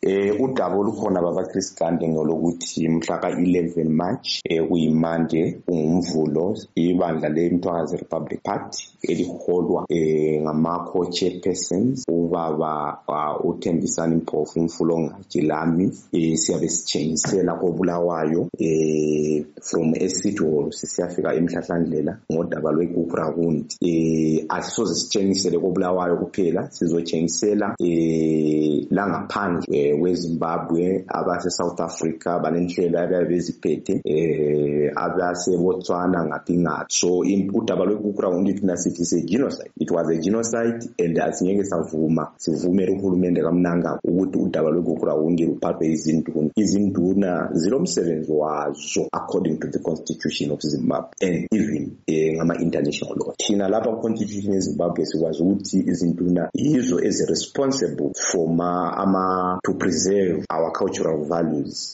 Eh udaba olukhona baba Chris Gande ngolokuthi mhla ka-11 March eh kuyimande ungumvulo ibandla leMthwakazi Republic Party eliholwa eh ngamaco chairpersons ubaba uh, uThembisani Mpofu umfulongaji lami eh siyabe sitshengisela kobulawayo eh from estate hall sisiyafika emhlahlandlela ngodaba lwekubrakundi um eh, asisoze sitshengisele kobulawayo kuphela sizotshengisela um eh, langaphandle eh, kwezimbabwe abasesouth africa balenhlelo abayabe beziphethe um abasebotswana ngaphi ngaphi so udaba lwekubrakundi thina sithi se genocide it was a genocide and asingeke savuma sivumele uhulumende kamnangagwa ukuthi udaba lwegugrawundi luphathwe izinduna izinduna zilomsebenzi wazo according to the constitution of zimbabwe and even eh, ngama-international law thina lapha kuconstitution yezimbabwe sikwazi ukuthi izinduna yizo ezi-responsible for ma ama to preserve our cultural values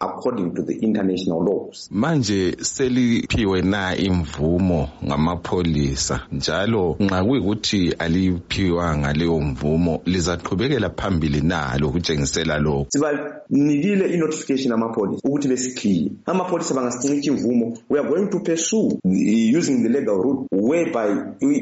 according to the international laws manje seliphiwe na imvumo ngamapholisa njalo nxa kuyikuthi aliphiwanga leyo mvumo lizaqhubekela phambili na lokutshengisela lokhu sibanikile i-notification amapholisa ukuthi besikhiye amapholisa bangasincitsha imvumo we are going to pursue using the legal route whereby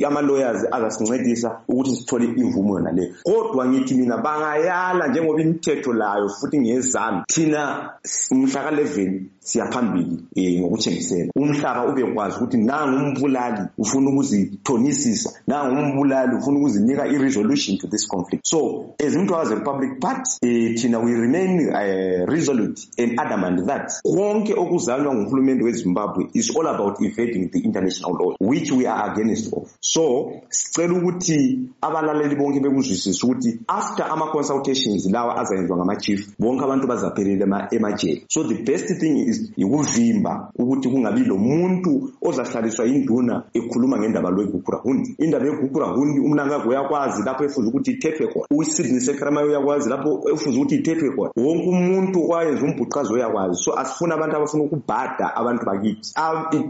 ama-lawyers azasincedisa ukuthi sithole imvumo yonaleyo kodwa ngithi mina bangayala njengoba imithetho layo futhi ngezanu thina mhla ka-11 siyaphambili um ngokutshengisela umhlaba ubekwazi ukuthi nangumbulali ufuna ukuzithonisisa nangumbulali ufuna ukuzinika i-resolution to this conflict so as umthwakazi republic party um eh, thina we remain uh, resolute and adamant that konke okuzanywa nguhulumende wezimbabwe is all about evading the international law which we are against of so sicela ukuthi abalaleli bonke bekuzwisise ukuthi after ama-consultations lawa azayenzwa ngama-chief bonke abantu bazaphelela emajele so the best thing is yikuvimba ukuthi kungabi lo muntu ozahlaliswa yinduna ekhuluma ngendaba lwegugurahundi indaba yegugurahundi umnangagwe uyakwazi lapho efuze ukuthi ithethwe khona usidney sekramayo uyakwazi lapho efuze ukuthi ithethwe khona wonke umuntu owayenza umbhuqazi uyakwazi so asifuni abantu abafuna ukubhada abantu bakithi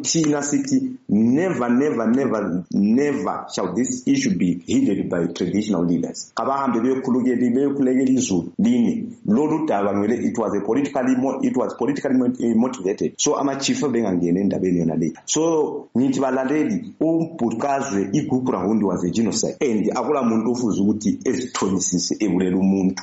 thina sithi Never, never, never, never shall this issue be heeded by traditional leaders. Abahambe beyokhulukeli beyokhulekela izulu limi lolu daba ngele it was a politically it was politically eh, motivated. So ama chief bengangena endabeni yona le. So ngithi balaleli umbhuqazwe igroup round was a genocide and akula muntu ofuze ukuthi ezithonisise ebulela umuntu.